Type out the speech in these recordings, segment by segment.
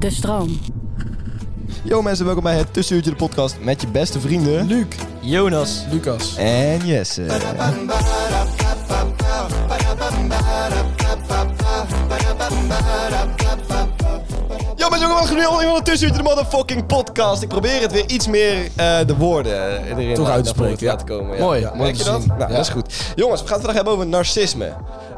De stroom. Yo mensen, welkom bij het Tussenuurtje de podcast met je beste vrienden... Luc. Jonas Lucas. en Jesse. Yo mensen, welkom bij het nieuwe Tussenuurtje de motherfucking podcast. Ik probeer het weer iets meer eh, de woorden erin Toch uit te spreken, ja. laten komen. Ja. Mooi, Ja, mooi Merk je te dat? zien. Nou, Ja. dat is goed. Jongens, we gaan het vandaag hebben over narcisme.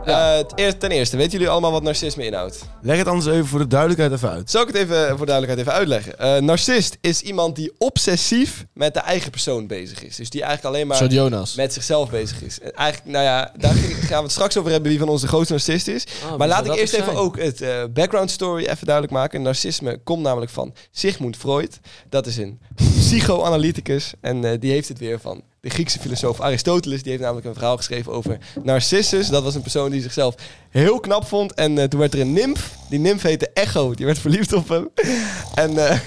Ja. Eh, het eerst, ten eerste, weten jullie allemaal wat narcisme inhoudt? Leg het anders even voor de duidelijkheid even uit. Zal ik het even voor duidelijkheid even uitleggen? Eh, narcist is iemand die obsessief met de eigen persoon bezig is. Dus die eigenlijk alleen maar Jonas. met zichzelf bezig is. En Eigenlijk, nou ja, daar gaan we het straks over hebben wie van ons de grootste narcist is. maar laat ik eerst even ook het eh, background story even duidelijk maken. Narcisme komt namelijk van Sigmund Freud. Dat is een psychoanalyticus. En eh, die heeft het weer van de Griekse filosoof Aristoteles. Die heeft namelijk een verhaal geschreven over Narcissus. Dat was een persoon die zichzelf heel knap vond. En eh, toen werd er een nimf. Die nimf heette Echo. Die werd verliefd op hem. En... eh,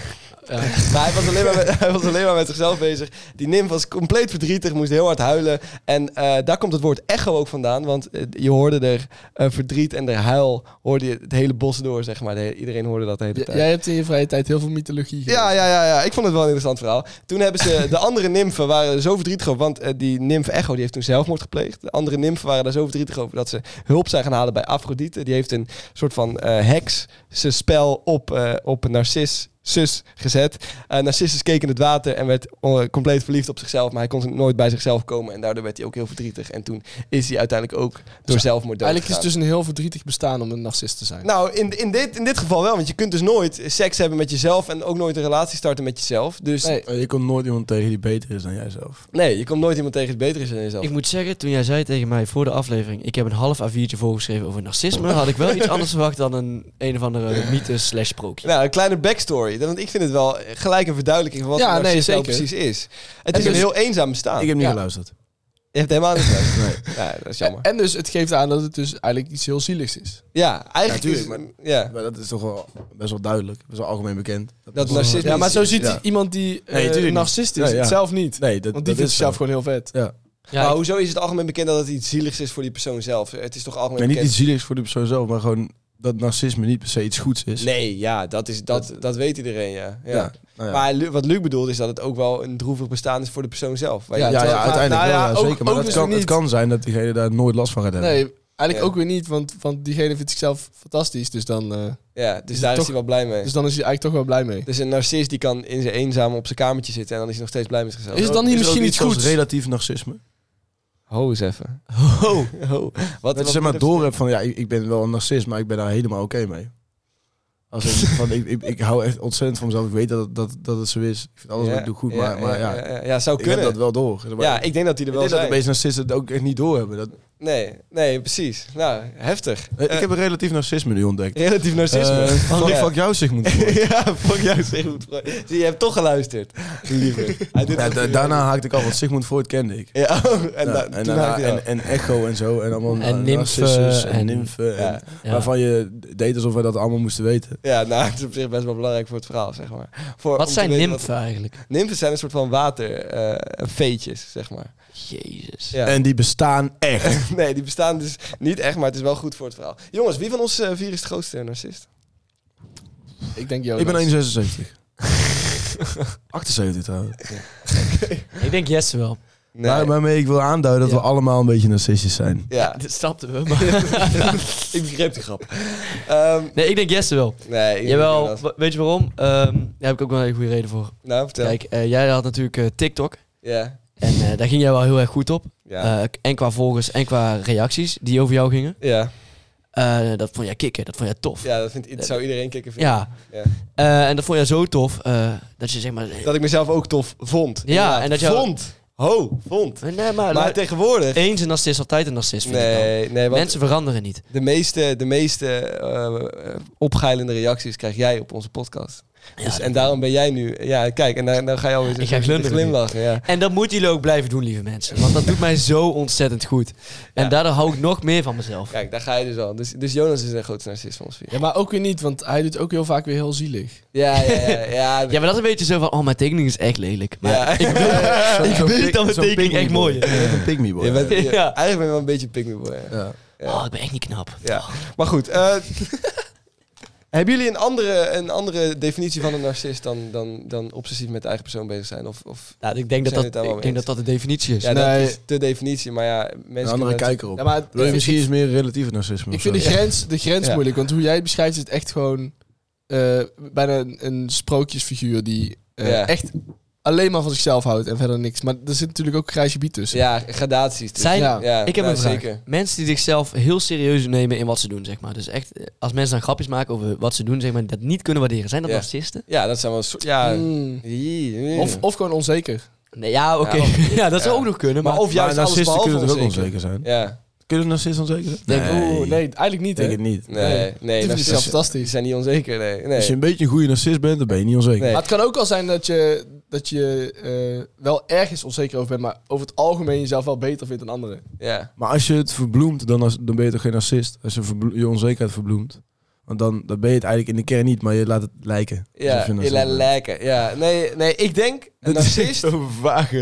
Ja. maar hij was, alleen maar met, hij was alleen maar met zichzelf bezig. Die nimf was compleet verdrietig, moest heel hard huilen. En eh, daar komt het woord echo ook vandaan. Want eh, je hoorde er eh, verdriet en er huil hoorde je het hele bos door, zeg maar. De- iedereen hoorde dat de hele tijd. jij hebt in je vrije tijd heel veel mythologie Ja, ja, ja, ja. Ik vond het wel een interessant verhaal. Toen hebben ze... De andere nimfen waren zo verdrietig over... Want eh, die nimf Echo die heeft toen zelfmoord gepleegd. De andere nimfen waren daar zo verdrietig over... dat ze hulp zijn gaan halen bij Afrodite. Die heeft een soort van eh heks... spel op, eh op Narcis... Zus gezet. Eh Narcissus keek in het water en werd eh, compleet verliefd op zichzelf. Maar hij kon nooit bij zichzelf komen. En daardoor werd hij ook heel verdrietig. En toen is hij uiteindelijk ook door Dus zelfmoord dood Eigenlijk is het dus een heel verdrietig bestaan om een narcist te zijn. nou, in, in, dit, in dit geval wel. Want je kunt dus nooit seks hebben met jezelf en ook nooit een relatie starten met jezelf. Dus nee, Nee. Eh, Je komt nooit iemand tegen die beter is dan jijzelf. je komt nooit iemand tegen die beter is dan jezelf. Ik moet zeggen, toen jij zei tegen mij voor de aflevering... ik heb een half A4'tje voorgeschreven over narcisme... had ik wel iets anders verwacht dan een een of andere mythe slash sprookje. Nou, een kleine backstory. Want ik vind het wel gelijk een verduidelijking van wat Ja, een nee, zeker. precies is. Het En is dus- een heel eenzaam bestaan. Ik heb niet Ja. geluisterd. Je hebt helemaal niet geluisterd. Nee. Ja, dat is jammer. En dus het geeft aan dat het dus eigenlijk iets heel zieligs is. Ja, eigenlijk Ja, is tuurlijk, ja, Maar dat is toch wel best wel duidelijk. Best wel algemeen bekend. dat is- narcisme Ja, maar zo ziet Ja. iemand die eh Nee, niet. narcist is het zelf niet. Nee, dat, Want die dat vindt is zichzelf gewoon heel vet. Ja. Ja, maar hoezo is het algemeen bekend dat het iets zieligs is voor die persoon zelf? Het is toch algemeen Nee, niet bekend... iets zieligs voor de persoon zelf, maar gewoon dat narcisme niet per se iets goeds is. Nee, ja, dat, is, dat, dat weet iedereen, ja. ja. Ja. Nou ja. Maar Lu- wat Luc bedoelt is dat het ook wel een droevig bestaan is voor de persoon zelf. Waar Ja, ja, ja, uiteindelijk nou wel, ja, ja, ook- zeker. Maar ook dat dus kan, niet- het kan zijn dat diegene daar nooit last van gaat hebben. Nee, eigenlijk Ja. ook weer niet, want, want diegene vindt zichzelf fantastisch. Dus dan, eh, Ja, dus Is daar is toch- hij wel blij mee. dus dan is hij eigenlijk toch wel blij mee. Dus een narcist die kan in zijn eenzaam op zijn kamertje zitten en dan is hij nog steeds blij met zichzelf. Is het dan niet misschien iets goeds? relatief narcisme. Ho eens even. Oh. Ho. Wat, Dat je zeg maar door hebt van, ja, ik, ik ben wel een narcist, maar ik ben daar helemaal oké mee. Als in, van, ik, ik, ik hou echt ontzettend van mezelf. Ik weet dat, het- dat, dat het zo is. Ik vind alles wat ik doe goed, maar, maar ja, ja, ja, zou ik heb kunnen. dat wel door. Maar. ja, ik denk dat die er ik wel denk dat de meeste narcisten het ook echt niet doorhebben. Dat, Nee, nee, precies. Nou, heftig. Eh, ik heb een relatief narcisme nu ontdekt. Relatief narcisme. Eh, fuck, ja. fuck jou, Sigmund. Freud. ja, fuck jou, Sigmund Freud. Zie, je hebt toch geluisterd. Liever. Ja, da- daarna haakte ik af, want Sigmund Freud kende ik. Ja, en, Ja, da- en, daarna- en, en Echo en zo. En allemaal En nymfen narcissus en, en- nymfen. en- Ja. Ja. Waarvan je deed alsof we dat allemaal moesten weten. Ja, nou, het is op zich best wel belangrijk voor het verhaal, zeg maar. Voor, Wat zijn nymfen eigenlijk? Nymfen zijn een soort van waterveetjes, zeg maar. Jezus. Ja. En die bestaan echt. nee, die bestaan dus niet echt, maar het is wel goed voor het verhaal. Jongens, wie van ons eh, vier is de grootste narcist? Ik denk Jonas. ik ben 1,76. 78 trouwens. Ik denk Jesse wel. Nee. Maar, waarmee ik wil aanduiden dat Ja. we allemaal een beetje narcistisch zijn. ja, Dit snapten we. Maar... ik begreep die grap. Ehm, nee, ik denk Jesse wel. nee, ik Jawel, weet je waarom? Ehm, daar heb ik ook wel een hele goede reden voor. Nou, vertel. Kijk, eh, jij had natuurlijk eh, TikTok. Ja, En eh, daar ging jij wel heel erg goed op. ja, Eh, en qua volgers en qua reacties die over jou gingen. ja. Eh, dat vond jij kicken, dat vond jij tof. ja, dat vindt, zou iedereen kicken vinden. Ja. Ja. En dat vond jij zo tof dat je zeg maar... Dat ik mezelf ook tof vond. Ja, Inderdaad. en dat jou- Vond. Ho, vond. Nee, maar, Maar tegenwoordig... eens een narcist, altijd een narcist. Vind ik. Nee, nee, want Mensen veranderen niet. de meeste, de meeste opgeilende reacties krijg jij op onze podcast. Dus, en daarom ben jij nu... Ja, kijk, en dan, dan ga je alweer Ik ga glimlachen. Ja. En dat moeten jullie ook blijven doen, lieve mensen. Want dat doet mij zo ontzettend goed. En Ja. daardoor hou ik nog meer van mezelf. Kijk, daar ga je dus al. Dus, dus Jonas is een grootste narcist van ons vier. Ja, maar ook weer niet, want hij doet ook heel vaak weer heel zielig. Ja, ja, ja. ja, Ja, maar dat is een beetje zo van, oh, mijn tekening is echt lelijk. Maar Ja. ik weet, ik pik- dat mijn tekening echt mooi is. Je bent een pygmy boy. Je bent, je- Ja. Eigenlijk ben je wel een beetje een pygmy boy. Ja. Ja. Ja. Oh, ik ben echt niet knap. Ja. Maar goed. eh, Hebben jullie een andere, een andere definitie van een narcist dan, dan, dan obsessief met de eigen persoon bezig zijn? Of, of Nou, ik denk, dat Zijn dat, het daar wel ik denk dat dat de definitie is. ja, Nee. dat is de definitie, maar ja, mensen Een andere kijker op. Ja, maar Wil je ik- misschien eens meer relatieve narcisme? Ik vind de grens, de grens Ja. moeilijk, want hoe jij het beschrijft is het echt gewoon eh, bijna een, een sprookjesfiguur die eh, Ja. echt alleen maar van zichzelf houdt en verder niks. Maar er zit natuurlijk ook een grijs gebied tussen. Ja, gradaties. dus. Zijn, Ja. Ja, ik heb nou, een vraag. Zeker. Mensen die zichzelf heel serieus nemen in wat ze doen, zeg maar. Dus echt, als mensen dan grapjes maken over wat ze doen, zeg maar, dat niet kunnen waarderen. Zijn dat Ja. narcisten? Ja, dat zijn wel soort... Ja, Mm. Of, of gewoon onzeker. Nee, ja, oké. Ja, Ja, dat zou ja. ook nog kunnen. Maar, maar of Maar juist narcisten behalve kunnen er ook onzeker. onzeker zijn. Ja, Kunnen narcisten onzeker zijn? Oeh, nee, eigenlijk niet. denk Hè? het niet. nee, Nee. nee. Narcisten- zelf Die fantastisch. zijn niet onzeker, nee. nee. Als je een beetje een goede narcist bent, dan ben je niet onzeker. Nee. Maar het kan ook wel zijn dat je, dat je eh, wel ergens onzeker over bent, maar over het algemeen jezelf wel beter vindt dan anderen. Ja. Maar als je het verbloemt, dan, als, dan ben je toch geen narcist? Als je verblo- je onzekerheid verbloemt. Want dan, dan ben je het eigenlijk in de kern niet, maar je laat het lijken. Ja, je narcist bent. lijken. Ja, nee, nee, ik denk een narcist... zo'n vage,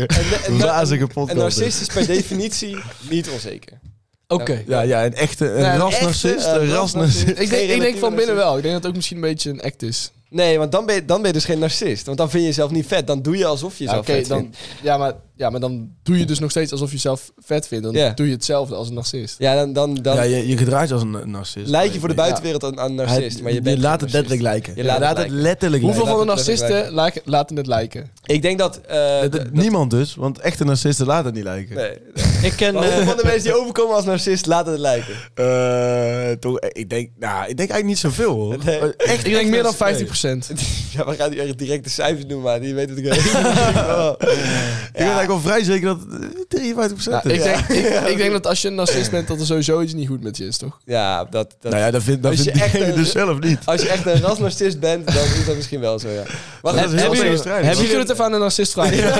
Een, een, wazige een, podcast. een narcist is per definitie niet onzeker. Oké. Ja, ja, een echte een rasnarcist. echte, Een rasnarcist. rasnarcist. Ik denk, ik denk van binnen wel. Ik denk dat het ook misschien een beetje een act is. Nee, want dan ben, je, dan ben je dus geen narcist. Want dan vind je jezelf niet vet. Dan doe je alsof je jezelf vet dan, vindt. Ja maar, ja, maar dan doe je dus nog steeds alsof je jezelf vet vindt. Dan doe je hetzelfde als een narcist. Ja, dan... dan, dan ja, je, je gedraagt als een narcist. Lijk je voor de buitenwereld aan, een narcist. Maar je, bent laat het letterlijk lijken. Je laat, het, letterlijk lijken. Hoeveel van de narcisten laten het lijken? Ik denk eh, dat... Niemand dus, want echte narcisten laten het niet lijken. Nee. ik ken... Hoeveel eh, van de mensen die overkomen als narcist laten het lijken? Uh, toch, ik, denk, nou, ik denk eigenlijk niet zoveel hoor. Ik denk meer dan 15%. Ja, we gaan nu echt direct de cijfers doen, maar die weet het ook Ik ben eigenlijk wel vrij zeker dat het 53% Nou, is. ik, denk, ik, ik denk dat als je een narcist bent, dat er sowieso iets niet goed met je is, toch? Ja, dat... dat nou ja, dat vindt dat Als je vindt echt een- dus zelf niet. Als je echt een rasnarcist bent, dan is dat misschien wel zo, ja. Maar Dat is heel hebben jullie- tegenstrijdig. Misschien kunnen we het even aan een narcist vragen. Ja,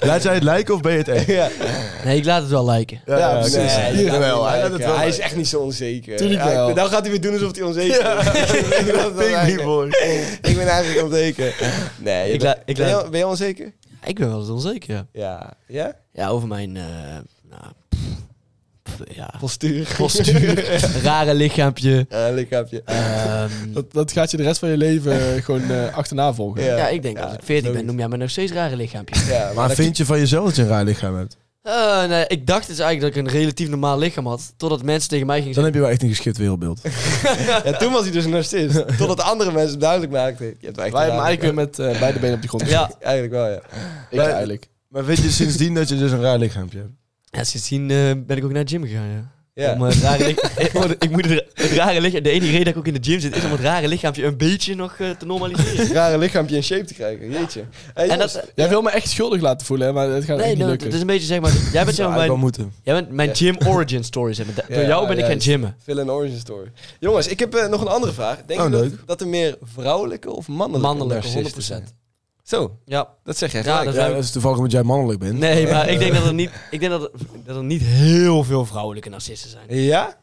Laat jij het lijken of ben je het echt? Ja, nee, ik laat het wel lijken. Ja, precies. precies. Nee, Hier. Jawel, hij laat het wel hij is echt niet zo onzeker. Tuurlijk Ja, wel. Dan gaat hij weer doen alsof hij onzeker is. Vind ik niet mooi. Ik ben eigenlijk onzeker. Nee, je Ik ik ben, je, ben je onzeker? Ik ben wel eens onzeker, ja. Ja. Ja? Ja, over mijn... eh, nou, pff, ja, Postuur. postuur, rare lichaampje. Ja, lichaampje. Ehm, Dat, dat gaat je de rest van je leven eh, gewoon eh, achterna volgen. Ja. ja, ik denk Ja, als ik 14 ben, noem jij me nog steeds rare lichaampje. Ja, maar, Maar dat- vind je van jezelf dat je een raar lichaam hebt? Eh, nee, ik dacht dus eigenlijk dat ik een relatief normaal lichaam had. Totdat mensen tegen mij gingen Dan zeggen... heb je wel echt een geschikt wereldbeeld. ja, toen was hij dus een narcist. Totdat andere mensen duidelijk maakten. Je hebt wel echt Wij hebben eigenlijk weer met eh, beide benen op de grond. Ja, Eigenlijk wel, ja. Ik eigenlijk. Maar weet je sindsdien dat je dus een raar lichaampje hebt? ja sindsdien eh, ben ik ook naar de gym gegaan, ja. Ja. Om, eh, het rare lich- ik, moet- ik moet het, het rare lichaam... De enige reden dat ik ook in de gym zit, is om het rare lichaampje een beetje nog eh, te normaliseren. rare lichaampje in shape te krijgen. Jeetje. Hey, En jongens, dat, Jij wil me echt schuldig laten voelen, hè, maar dat gaat nee, niet lukken. het is een beetje zeg maar... Jij bent zeg maar mijn, moeten. jij bent mijn gym origin story. Zeg maar. Door Ja, jou ben ik gaan gymmen. Fill an origin story. Jongens, ik heb eh, nog een andere vraag. Denk Oh, je dat, leuk. dat er meer vrouwelijke of mannelijke Mannelijke, narcisten 100%. zijn? Zo, Ja. dat zeg jij Ja, gelijk. dat Ja, dat is toevallig omdat jij mannelijk bent. Nee, maar ik denk dat er niet, ik denk dat er, dat er niet heel veel vrouwelijke narcisten zijn. Ja?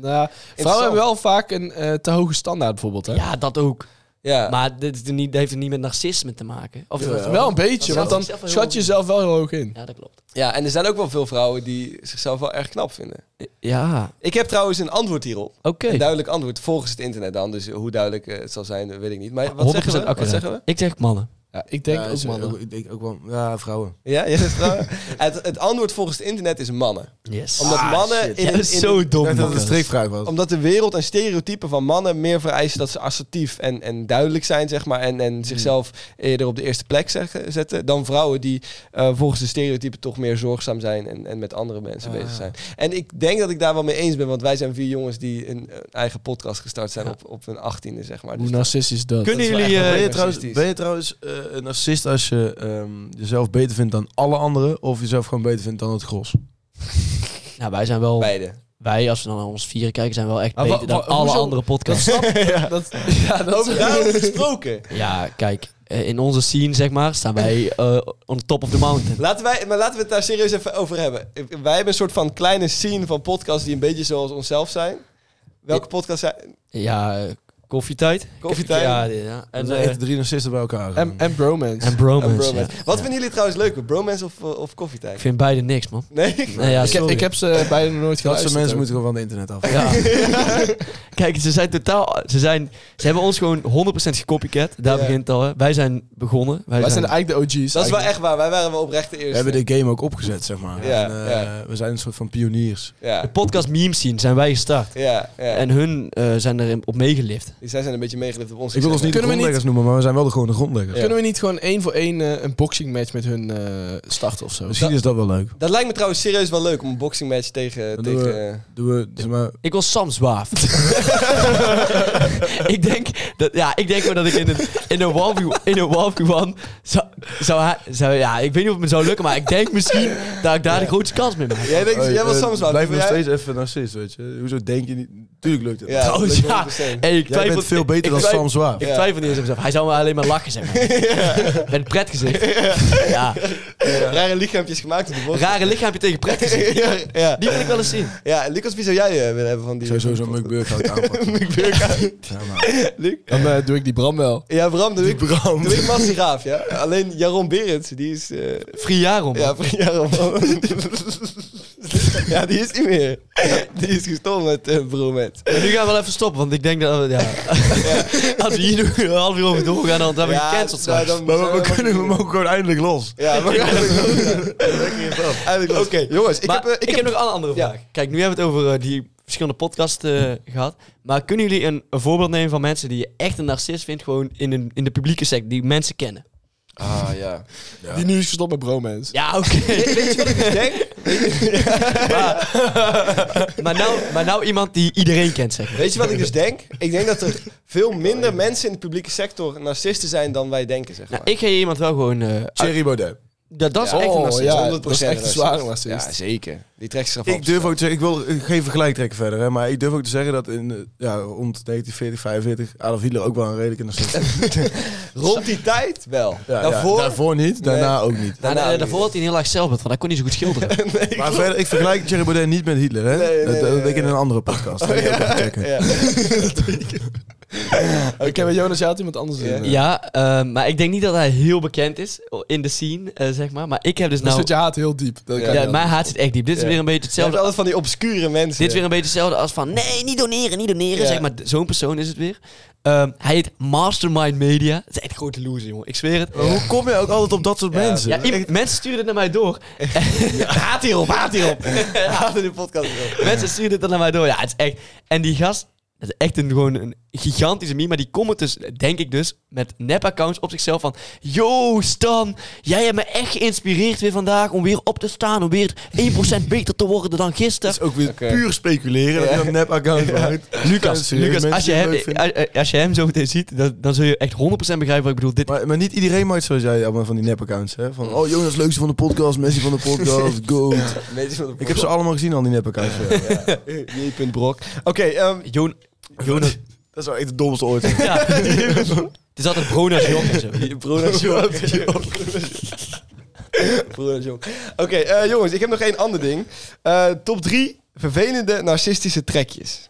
Nou, vrouwen hebben wel vaak een eh, te hoge standaard bijvoorbeeld. Hè? Ja, dat ook. Ja. Maar dit is er niet, dat heeft er niet met narcisme te maken. Of, Ja. Wel een beetje, want dan schat je jezelf wel heel hoog in. Ja, dat klopt. ja, en er zijn ook wel veel vrouwen die zichzelf wel erg knap vinden. Ja, Ik heb trouwens een antwoord hierop. oké. Een duidelijk antwoord volgens het internet dan. Dus hoe duidelijk eh, het zal zijn, weet ik niet. Maar wat 100% zeggen we? Wat accuraat. zeggen we? Ik zeg mannen. Ja, ik denk Ja, ook mannen. Ik denk ook wel, ja, vrouwen. Ja, zegt vrouwen? het, het antwoord volgens het internet is mannen. Yes. Omdat mannen in, in, zo dom. Dat het een streekvraag was. omdat de wereld en stereotypen van mannen meer vereisen dat ze assertief en, en duidelijk zijn, zeg maar. En, en zichzelf eerder op de eerste plek zeggen, zetten. Dan vrouwen die eh, volgens de stereotypen toch meer zorgzaam zijn en, en met andere mensen bezig zijn. En ik denk dat ik daar wel mee eens ben, want wij zijn vier jongens die een, een eigen podcast gestart zijn Ja. op, op hun achttiende, zeg maar. Hoe Dus narcistisch is dat? Kunnen jullie... eh, Ben je trouwens, ben je trouwens eh, een narcist als je ehm, jezelf beter vindt dan alle anderen? Of jezelf gewoon beter vindt dan het gros? nou, wij zijn wel... beide. Wij, als we dan naar ons vieren kijken, zijn wel echt Maar beter wa- dan wa- alle hoezo? andere podcasts. ja. Dat, ja, dat Over daarover gesproken. Ja, kijk. eh, In onze scene, zeg maar, staan wij eh, on top of the mountain. Laten wij, maar laten we het daar serieus even over hebben. Wij hebben een soort van kleine scene van podcasts die een beetje zoals onszelf zijn. Welke podcasts zijn... Ja, eh, Koffietijd. Koffietijd. Ja, ja. ja. En eh, echt drie narcisten bij elkaar. En, en bromance. en bromance. En bromance. ja. Wat Ja. vinden jullie trouwens leuker? Bromance of, eh, of koffietijd? Ik vind beide niks, man. Nee? Nee, ja, ik, heb, ik heb ze beide nog nooit dat geluisterd. soort mensen ook. moeten gewoon van het internet af. Ja. Kijk, ze zijn totaal... Ze, zijn, ze hebben ons gewoon 100% gecopycat. Daar Ja. begint het al. Hè. Wij zijn begonnen. Wij, Wij zijn, zijn eigenlijk de OG's. Dat is wel echt waar. Wij waren wel oprecht de We eerste. hebben de game ook opgezet, zeg maar. Ja, En, eh, ja. We zijn een soort van pioniers. Ja, De podcast meme scene zijn wij gestart. ja, ja. En hun eh, zijn er op meegelift. Zij zijn een beetje meegelift op ons. Ik wil ons niet de Kunnen we niet- grondleggers noemen, maar we zijn wel de, gewoon de grondleggers. Ja. Kunnen we niet gewoon één voor één eh, een boxing match met hun eh, starten of zo? Misschien is dat wel leuk. Dat lijkt me trouwens serieus wel leuk om een boxing match tegen... Dan doen tegen we- eh, Doen we, zeg maar, Ik wil Sam Zwaaf. ik denk dat, ja, ik denk wel dat ik in een, in een 1v1 in een 1v1 zou, zou, hij- zou, ja, ik weet niet of het me zou lukken, maar ik denk misschien dat ik daar de grootste kans mee maak. Jij denkt, Hey, jij was eh, Samsung. Blijf nog steeds even narcist, weet je. Hoezo denk je niet? Tuurlijk lukt het. Ja, Trouwens, dat ja. lukt me 100%. Hey, ik twijfel, bent veel ik- beter ik dan twijfel- Sam Zwaaf. Ik twijfel niet eens op mezelf. Hij zou me alleen maar lachen, zeg maar. Met een pretgezicht. Ja. Rare lichaampjes gemaakt op de borst. Rare lichaampje tegen pretgezicht. ja, ja. Die wil ik wel eens zien. ja, Lucas, wie zou jij eh, willen hebben van die... Sowieso zo'n ik aanpakken. Ja, maar. Luc? Dan eh, doe ik die Bram wel. Ja, Bram, doe ik, Bram. doe ik Massie Graaf, ja. Alleen Jaron Berends, die is... eh Friarom. ja, van Jaron. ja, die is niet meer. Die is gestopt met uh, Bromet. Maar nu gaan we wel even stoppen, want ik denk dat we, ja, als we hier nog een half uur over doorgaan, dan hebben we gecanceld nou, dan Maar we, we kunnen hem ook gewoon eindelijk los. Ja, maar Eigenlijk Oké. Jongens, ik maar heb... eh, ik, heb, nog een andere Ja. vraag. Kijk, nu hebben we het over eh, die verschillende podcasts eh, gehad. Maar kunnen jullie een, een voorbeeld nemen van mensen die je echt een narcist vindt, gewoon in, een, in de publieke sector, die mensen kennen? Ah, ja. Die nu is gestopt met bromance. Ja, oké. Weet je wat ik dus denk? maar, nou, maar nou iemand die iedereen kent, zeg maar. Weet je wat ik dus denk? Ik denk dat er veel minder mensen in de publieke sector narcisten zijn dan wij denken, zeg maar. Nou, ik ga je iemand wel gewoon... eh, uit- Thierry Baudet. Dat, dat is Ja. echt een Oh, narcist. ja, 100% dat is echt een zware narcist. Ja, zeker. Die trekt zich. Ik durf ook te zeggen, ik wil geen vergelijk trekken verder, hè, maar ik durf ook te zeggen dat in, eh, ja, rond 1940, 45 Adolf Hitler ook wel een redelijke narcist was. Rond die tijd wel. Ja, ja, daarvoor... daarvoor niet, daarna ook niet. Daarna ook daarvoor niet. had hij een heel laag zelfbeeld, want hij kon niet zo goed schilderen. Nee, Maar verder, ik vergelijk Thierry Baudet niet met Hitler, hè? Nee, nee, dat nee, dat nee, deed ik in een andere podcast. Dat moet je ook even checken. Ja. Oké, met Jonas, had iemand anders Ja. in. eh. Ja, eh, maar ik denk niet dat hij heel bekend is in de scene, eh, zeg maar. Maar ik heb dus Dan nou... zit je haat heel diep. Dat Ja, Ja, mijn haat zit echt diep. Dit is Ja. weer een beetje Je hebt hetzelfde. altijd van die obscure mensen. Dit is weer een beetje hetzelfde als van... Nee, niet doneren, niet doneren. Ja. Zeg maar, zo'n persoon is het weer. Ehm, hij heet Mastermind Media. Dat is echt een grote loser, jongen. Ik zweer het. Maar hoe kom je ook altijd op dat soort Ja, mensen? Ja, iemand- mensen sturen dit naar mij door. Haat hierop, haat hierop. Haat in de podcast. mensen sturen dit dan naar mij door. Ja, het is echt... En die gast... Dat is echt een, gewoon een gigantische meme. Maar die comment dus, denk ik dus, met nep-accounts op zichzelf van... Yo, Stan, jij hebt me echt geïnspireerd weer vandaag om weer op te staan. Om weer 1% beter te worden dan gisteren. Dat is ook weer puur speculeren. Dat je een nep-account maakt. Lucas, Lucas als, je hem, leuk vinden. als- je hem zo meteen ziet, dan, dan zul je echt 100% begrijpen wat ik bedoel. Dit, Maar, maar niet iedereen maakt zoals jij allemaal van die nep-accounts. Hè? Van, oh Jonas, leukste van de podcast, Messi van de podcast, go. Mensen van de Ik heb ze allemaal gezien, al die nep-accounts. Ja. J. Brok. Oké, ehm, Joon, Jonas, Dat is wel echt het domste ooit. ja. het is altijd Brona's Jok en zo. Bruno Jong. Bruno Jong. Oké, eh, jongens, ik heb nog één ander ding. Eh, top drie vervelende narcistische trekjes.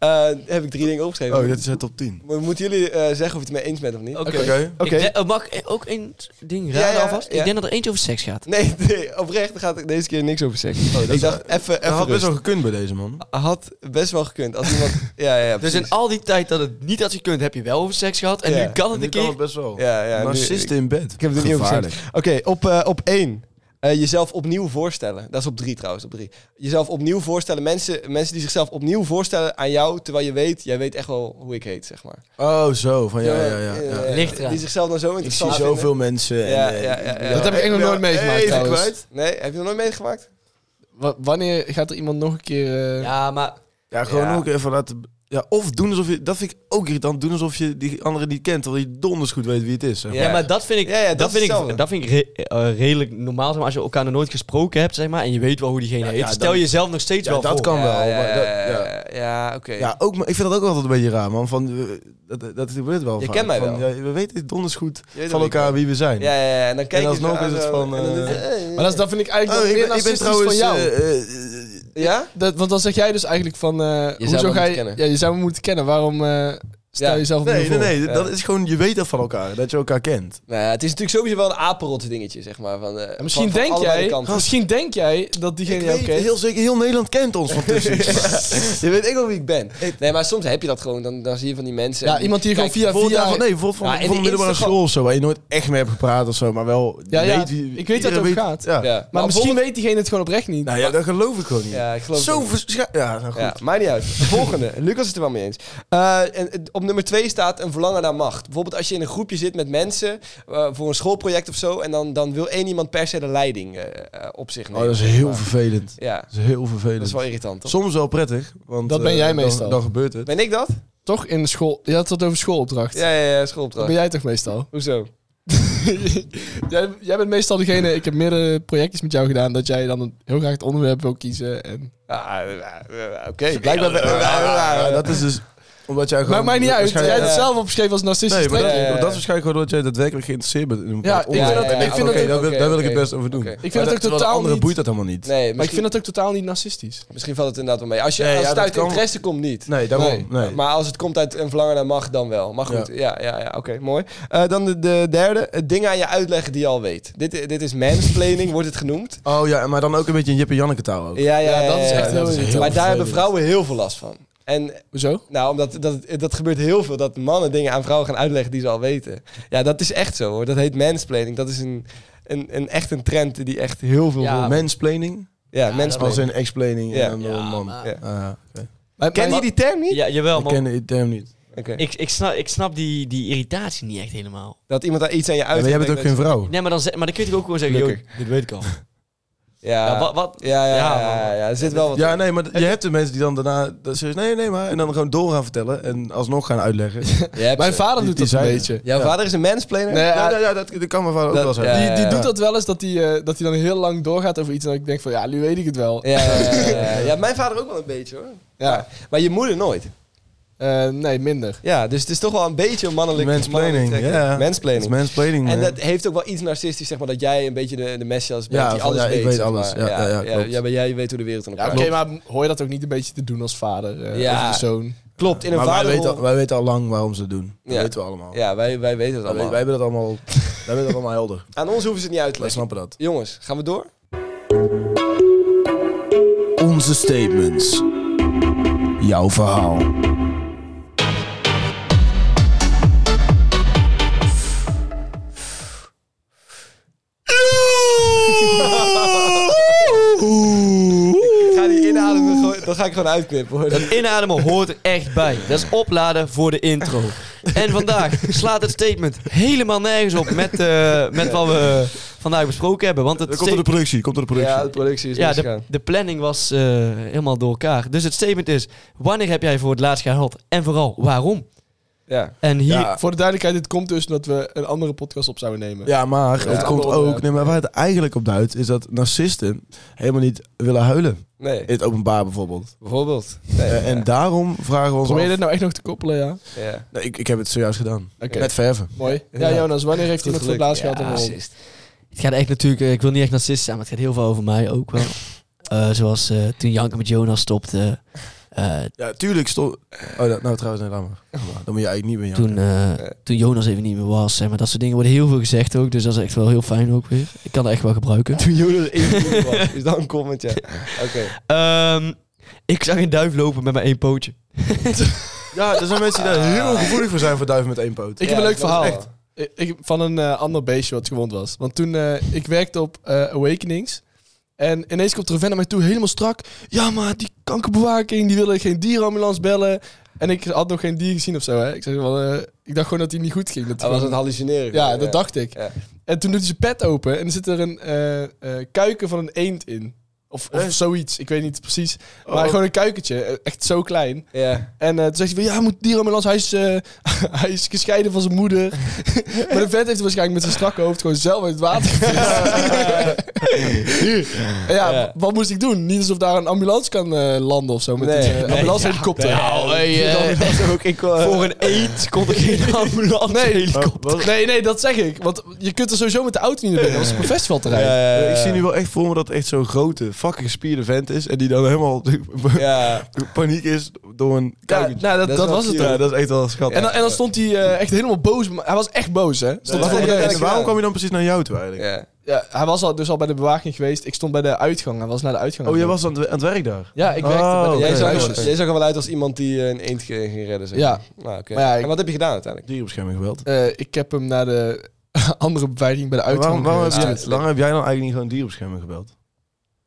Eh, heb ik drie dingen opgeschreven. Oh, dat is het top 10. Maar Moeten jullie eh, zeggen of je het mee eens bent of niet? Oké. Oké. Denk- eh, Mag ik ook één ding raden Ja, ja, alvast? ja. Ik denk dat er eentje over seks gaat. Nee, nee, oprecht gaat er deze keer niks over zeggen. ik dacht, even, Dat even had best wel gekund bij deze man. Had best wel gekund. Als iemand... ja, ja, ja, Dus in al die tijd dat het niet had gekund, heb je wel over seks gehad. En Ja. nu kan het Nu een kan keer. het best wel. Ja, ja. Narcisten in bed. Ik heb het er niet over. Oké, op, op één. Eh, jezelf opnieuw voorstellen. Dat is op drie trouwens, op drie. Jezelf opnieuw voorstellen. Mensen, mensen die zichzelf opnieuw voorstellen aan jou, terwijl je weet, jij weet echt wel hoe ik heet, zeg maar. Oh, zo. Van ja, ja, ja. Ja. eh, eraan. Die zichzelf dan zo Ik zie interessant zoveel vinden. mensen. En, Ja, eh, ja, ja, ja. Dat heb ik echt nog nooit meegemaakt, Even trouwens. kwijt. Nee, heb je nog nooit meegemaakt? Wa- wanneer gaat er iemand nog een keer... eh, Ja, maar Ja, gewoon Ja. ook even laten... Ja, of doen alsof je... Dat vind ik ook irritant. Doen alsof je die andere niet kent. Terwijl je donders goed weet wie het is. Zeg maar. Ja. Maar dat vind ik, Ja, ja, dat vind ik, dat vind ik re- eh, redelijk normaal. Zeg maar, als je elkaar nog nooit gesproken hebt, zeg maar, en je weet wel hoe diegene heet, ja, stel dan- jezelf nog steeds Ja, wel dat voor. kan wel. ja, maar dat- ja, ja. ja, oké. Ja, ook, maar ik vind dat ook altijd een beetje raar, man. Van, eh, dat, dat gebeurt wel Je vaak. kent mij Van, wel. Ja, we weten donders goed van elkaar wie we zijn. Ja, ja, ja. En dan kijk En je zo alsnog is het van, en eh, eh, Maar dat, vind ik eigenlijk Oh, meer narcistisch van jou. Ja? Dat, want dan zeg jij dus eigenlijk van... eh zou hoezo me ga moeten je... kennen. Ja, je zou me moeten kennen. Waarom... eh, Stel Ja. jezelf Nee, nee, voor. nee. Ja. Dat is gewoon, je weet dat van elkaar. Dat je elkaar kent. Nou ja, het is natuurlijk sowieso wel een apenrot dingetje, zeg maar. Van, eh, En misschien, van- van denk jij, misschien denk jij dat diegene jou weet, kent. heel zeker, heel Nederland kent ons van tussen. Je weet ik wel wie ik ben. Nee, maar soms heb je dat gewoon. Dan, dan zie je van die mensen. Ja, iemand die je gewoon via via... van, nee, bijvoorbeeld van, Ja, in van de de middelbare Instagram- school of zo, waar je nooit echt mee hebt gepraat of zo, maar wel Ja, ja, weet wie- ik weet dat het over gaat. Ja. Ja, Maar misschien weet diegene het gewoon oprecht niet. Nou ja, dat geloof ik gewoon niet. Ja, ik geloof Zo het ook. verscha- Ja, nou goed. Maakt niet uit. Volgende. Lucas is het er wel mee eens. Eh, en, op nummer twee staat een verlangen naar macht. Bijvoorbeeld als je in een groepje zit met mensen eh, voor een schoolproject of zo. En dan, dan wil één iemand per se de leiding eh, eh, op zich Oh, nemen. dat is heel maar. vervelend. Ja, Dat is heel vervelend. dat is wel irritant, toch? Soms wel prettig. Want, Dat ben jij meestal. Dan, gebeurt het. Ben ik dat? Toch in de school. Je had het over schoolopdracht. Ja, ja, ja, Dat schoolopdracht. ben jij toch meestal? Hoezo? jij, jij bent meestal degene... Ik heb meerdere projectjes met jou gedaan... dat jij dan heel graag het onderwerp wil kiezen. En... Ah, Oké, blijkbaar... dat is dus omdat jij gewoon... Maar maakt niet uit. Jij hebt het zelf opgeschreven als narcistisch Nee, maar dat, trekje. Ja, ja, ja. dat is waarschijnlijk gewoon omdat jij daadwerkelijk geïnteresseerd bent in een Ja, ik vind dat- ik vind dat- daar wil, oké, daar wil ik het best over doen. Ik vind Maar het ook totaal andere niet... boeit dat helemaal niet. Nee, Maar ik vind het ook totaal niet narcistisch. misschien valt het inderdaad wel mee. Als, je, Nee, als ja, het dat uit kan. interesse komt, niet. Nee, daarom. Nee. Nee. Maar als het komt uit een verlangen naar macht, dan wel. Maar goed, ja, ja, ja, oké, mooi. Eh, dan de, de derde, het dingen aan je uitleggen die je al weet. Dit, dit is mansplaining, wordt het genoemd. Oh ja, maar dan ook een beetje een Jip en Janneke taal ook. Ja, ja, Ja, dat is echt heel Maar daar hebben vrouwen heel veel last van. En Hoezo? nou, omdat dat, dat gebeurt heel veel, dat mannen dingen aan vrouwen gaan uitleggen die ze al weten. Ja, dat is echt zo hoor. Dat heet mansplaining. Dat is een, een, een echt een trend die echt heel veel... Ja, Ja, Mansplaining, ja mansplaining. als in explaining Ja. en dan door een man. maar- Ja. Ah. Maar- Ken je die term niet? Ja, jawel, Ik maar ken die term niet. Oké. ik, ik snap, ik snap die, die irritatie niet echt helemaal. Dat iemand daar iets aan je Ja, maar uitlegt. jij bent ook geen vrouw. Nee, maar dan, maar dan kun je toch ook gewoon zeggen, dit weet ik al. Ja, Ja, wat, wat? ja, ja, Ja, ja, er zit wel wat Ja, nee, maar je hebt de mensen die dan daarna dat ze nee, nee, maar en dan gewoon door gaan vertellen en alsnog gaan uitleggen. Mijn ze. vader doet die dat een beetje. Jouw Ja. vader is een mansplainer? Nee, Ja, ja, ja, ja, dat, dat kan mijn vader ook wel zijn. ja, die, die ja. doet dat wel eens, dat hij dat hij dan heel lang doorgaat over iets... en dat ik denk van, ja, nu weet ik het wel. Ja, ja, ja, ja. ja, mijn vader ook wel een beetje hoor. Ja. Maar je moeder nooit. Eh, nee, minder. Ja, dus het is toch wel een beetje een mannelijk Mansplaining, trek. ja. Het is Mansplaining. mansplaining. En dat heeft ook wel iets narcistisch, zeg maar, dat jij een beetje de, de messias bent Ja, die alles ja, ik weet. weet zeg alles. maar. Ja, ja, ja, klopt. ja, maar jij weet hoe de wereld in Ja, elkaar oké, maar hoor je dat ook niet een beetje te doen als vader? eh Ja. Of zoon? Klopt, in een maar wij weten, al, wij weten al lang waarom ze het doen. Dat Ja. weten we allemaal. Ja, wij, wij weten het Wij, allemaal. wij hebben dat allemaal, wij hebben dat allemaal helder. Aan ons hoeven ze het niet uit te Wij leggen. snappen dat. Jongens, gaan we door? Onze statements. Jouw verhaal. Dat ga ik gewoon uitknippen hoor. Dat inademen hoort er echt bij. Dat is opladen voor de intro. En vandaag slaat het statement helemaal nergens op met, eh, met wat we vandaag besproken hebben. Want het Dat komt door de productie. Komt door de productie. Ja, de productie is ja, de, de planning was eh, helemaal door elkaar. Dus het statement is, wanneer heb jij voor het laatst gehuild? En vooral, waarom? Ja. En hier... Ja. Voor de duidelijkheid, dit komt dus omdat we een andere podcast op zouden nemen. Ja, maar het Ja, komt ook... Nee, maar waar het eigenlijk op duidt, is dat narcisten helemaal niet willen huilen. Nee, In het openbaar bijvoorbeeld. bijvoorbeeld. Nee, Eh, en ja. daarom vragen we ons Probeer je af- dit nou echt nog te koppelen, ja? Ja. Nee, ik, ik heb het zojuist gedaan. Oké. Met verven. Mooi. Ja, Ja. Jonas, wanneer heeft Goed iemand voor het laatst gehad en Ja, waarom? racist. Het gaat echt natuurlijk, eh, ik wil niet echt narcist zijn, maar het gaat heel veel over mij ook wel. Eh, zoals eh, toen Janke met Jonas stopte. Eh, Ja, tuurlijk stond... Oh, dat, nou trouwens, nee, laat maar. Dan moet je eigenlijk niet meer toen, eh, toen Jonas even niet meer was. Zeg maar dat soort dingen worden heel veel gezegd ook. Dus dat is echt wel heel fijn ook weer. Ik kan dat echt wel gebruiken. Toen Jonas in was. Is dat een comment, ja. Oké. Ehm, ik zag een duif lopen met maar één pootje. Ja, er zijn mensen die daar heel gevoelig voor zijn voor duiven met één poot. Ik heb een leuk verhaal. echt. Ik, ik- van een eh, ander beestje wat gewond was. Want toen, eh, ik werkte op eh, Awakenings. En ineens komt er een vent naar mij toe, helemaal strak. Ja, maar die kankerbewaking, die wilde geen dierenambulance bellen. En ik had nog geen dier gezien of zo, hè. Ik, zeg wel, eh, ik dacht gewoon dat hij niet goed ging. Dat Hij was het hallucineren. ja, dat dacht ik. Ja. En toen doet hij zijn pet open en er zit er een eh, eh, kuiken van een eend in. Of, of zoiets, ik weet niet precies. Maar Oh. gewoon een kuikentje, eh, echt zo klein. Ja. En eh, toen zegt hij van, ja, moet dierenambulance, hij is, eh, hij is gescheiden van zijn moeder. maar de vent heeft waarschijnlijk met zijn strakke hoofd gewoon zelf uit het water ja, Ja. wat moest ik doen? Niet alsof daar een ambulance kan landen of zo, met Nee. een uh, ambulancehelikopter. Nou, hey, Dat is ook... Ik, voor een eend kon er geen ambulance Nee. helikopter. Nee, nee, dat zeg ik. Want je kunt er sowieso met de auto niet naar binnen. Dat is een festivalterrein. ik zie nu wel echt voor me dat echt zo'n grote, fucking gespierde vent is. En die dan helemaal ja. paniek is door een. Ja, nou, dat, was het. Ja, dat is echt wel schattig. En dan, en dan stond hij eh, echt helemaal boos. Hij was echt boos, hè? Stond en waarom kwam je dan precies naar jou toe eigenlijk? Ja. Ja, hij was al, dus al bij de bewaking geweest. Ik stond bij de uitgang. Hij was naar de uitgang. Oh, jij was aan het, werk daar? Ja, ik werkte. Oh, jij, zag er wel uit als iemand die eh, een eend ging redden. Zeg. Ja. Nou, maar ah, en wat heb je gedaan uiteindelijk? Dierenbescherming geweld. Uh, eh, ik heb hem naar de andere beveiliging bij de uitgang. Waarom, waarom, heb, jij, waarom dan eigenlijk niet gewoon dierenbescherming gebeld?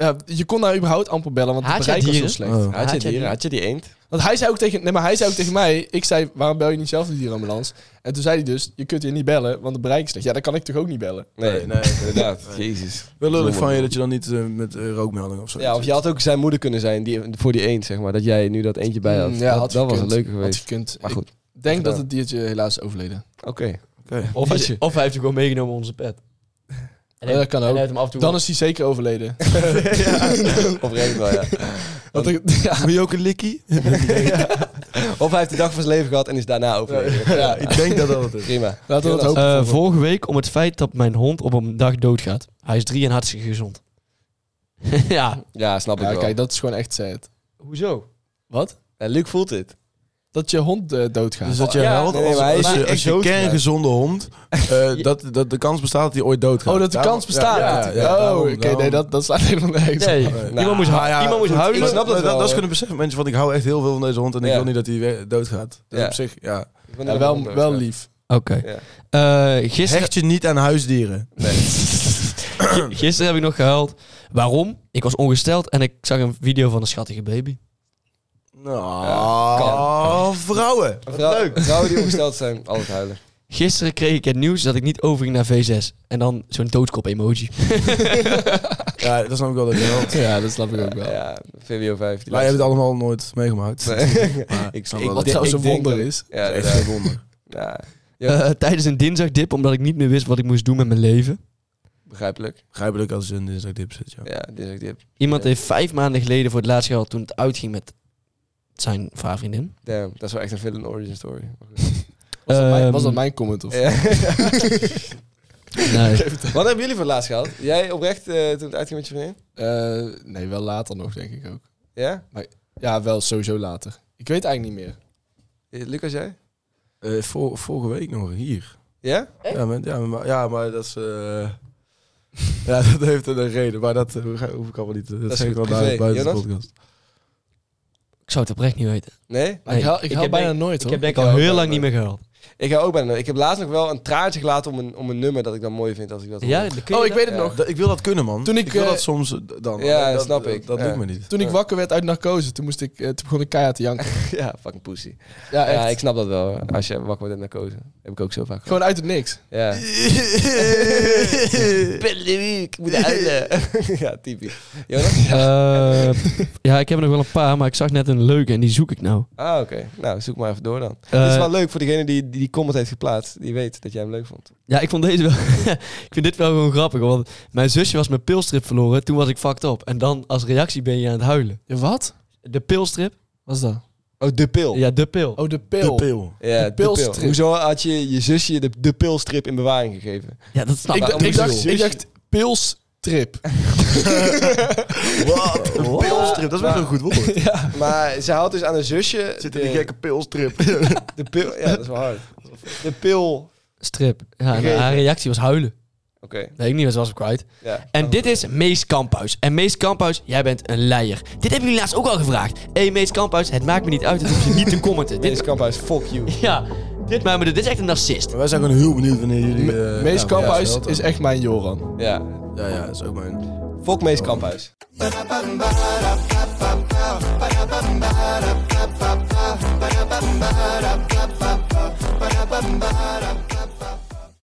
Ja, je kon daar überhaupt amper bellen, want het bereik was zo slecht. Oh. Had je? Had je die eend? Want hij zei ook tegen, nee, maar hij zei ook tegen mij, ik zei, waarom bel je niet zelf de dierenambulance? En toen zei hij dus, je kunt hier niet bellen, want het bereik is slecht. Ja, dan kan ik toch ook niet bellen? Nee, nee, inderdaad. Jezus. Wel lullig van je dat je dan niet eh, met rookmeldingen rookmelding of zo. Ja, of je had ook zijn moeder kunnen zijn die, voor die eend, zeg maar. Dat jij nu dat eentje bij had. Mm, ja, dat was een leuke Had Maar goed. Ik denk dat het diertje helaas overleden. Oké. Of, hij- of hij heeft je gewoon meegenomen onze pet. Kan Dan is hij zeker overleden. ja, oprecht wel, ja. Want je ook een likkie? Of hij heeft de dag van zijn leven gehad en is daarna overleden. Ja, ik denk dat dat het is. Prima. Laten we dat hopen. Uh, vorige week om het feit dat mijn hond op een dag doodgaat. Hij is drie en hartstikke gezond. ja. Ja, snap ik wel. Kijk, dat is gewoon echt sad. Hoezo? Wat? Luc voelt dit dat je hond eh, doodgaat. Dus dat je ja, als, als, je, kerngezonde hond, eh, dat, dat de kans bestaat dat hij ooit doodgaat. Oh, dat de kans bestaat. Ja, ja, oh, oké, nee, dat, dat staat helemaal. Nee, nee. Iemand, nou moest, nou, iemand moest. Ik snap dat, dat, is kunnen beseffen, mensen, want ik hou echt heel veel van deze hond en ik wil niet dat hij doodgaat. Ja, op zich, ja. wel, wel lief. Oké. Eh, Hecht je niet aan huisdieren. gisteren heb ik nog gehuild. Waarom? Ik was ongesteld en ik zag een video van een schattige baby. Nou, vrouwen. Leuk. Vrouwen die ongesteld zijn, altijd huilen. Gisteren kreeg ik het nieuws dat ik niet overging naar V6. En dan zo'n doodskop-emoji. Ja, dat snap ik wel. Dat je ja, dat snap ik ook wel. Ja, VWO 5. hebben het allemaal nooit meegemaakt. Ik snap wel wat dat- trouwens een wonder is. Ja, Dat is een wonder. ja, eh, tijdens een dinsdagdip, omdat ik niet meer wist wat ik moest doen met mijn leven. begrijpelijk. Begrijpelijk als het een dinsdagdip zit, ja. Ja, dinsdagdip. Iemand heeft vijf maanden geleden voor het laatst gehad toen het uitging met zijn vriendin. Damn, dat is wel echt een villain origin story. Was, dat, mijn, was ehm, mijn comment of? Nee. Wat hebben jullie voor laatst gehad? Jij oprecht eh, toen het uitging met je vriendin? Eh, nee, wel later nog, denk ik ook. Ja? Maar, ja, wel sowieso later. Ik weet eigenlijk niet meer. Eh, Lucas, jij? voor vorige week nog hier. Ja? Ja, maar, ja, maar, ja, maar dat is... ja, dat heeft een reden, maar dat hoef ik allemaal niet te... Dat, dat is wel buiten. de podcast. Ik zou het oprecht niet weten. Nee? Ik haal, ik haal bijna nooit hoor Ik heb denk ik al heel lang niet meer gehuild. Ik heb ook bijna. Ik heb laatst nog wel een traantje gelaten om een, om een nummer dat ik dan mooi vind als ik dat. Ja, oh, ik weet het nog. Ik wil dat kunnen, man. Toen ik, wil eh, dat soms eh, dan. Ja, dat, snap ik. Dat ja. lukt me niet. Toen ik wakker werd uit narcose, toen moest ik, eh, toen begon ik keihard te janken. ja, fucking pussy. Ja, ja, ik snap dat wel. Als je wakker wordt uit narcose, heb ik ook zo vaak. Gewoon uit het niks. Ja. ik moet huilen. ja, typisch. Jonas? Ja, ik heb nog wel een paar, maar ik zag net een leuke en die zoek ik nou. Ah, oké. Nou, zoek maar even door dan. Het is wel leuk voor degene die die comment heeft geplaatst, die weet dat jij hem leuk vond. Ja, ik vond deze wel. ik vind dit wel gewoon grappig. Want mijn zusje was mijn pilstrip verloren. Toen was ik fucked op. En dan als reactie ben je aan het huilen. Je wat? De pilstrip. Wat is dat? Oh, de pil. Ja, de pil. Oh, de pil. De pil. Ja, de pilstrip. Hoezo had je je zusje de, de pilstrip in bewaring gegeven? Ja, dat snap ik. Ik dacht, ik dacht pils Trip. Wat? Een pilstrip, dat is wel een goed woord. Maar ze houdt dus aan een zusje... Zit in die gekke pilstrip. De pil... Ja, dat is wel hard. De pil... Strip. Ja, haar reactie was huilen. Weet ik niet, ze was kwijt. Ja. En dit is Mees Kamphuis. En Mees Kamphuis, jij bent een leier. Dit hebben jullie laatst ook al gevraagd. Hé hey, Mees Kamphuis, het maakt me niet uit. Het hoef je niet te commenten. Mees Dit, Kamphuis, fuck you. ja, dit, maar, dit is echt een narcist. Wij zijn gewoon heel benieuwd wanneer jullie... Eh, Mees Kamphuis is echt mijn Joran. Ja. Ja, ja, dat is ook mijn... Fokmees Kamphuis.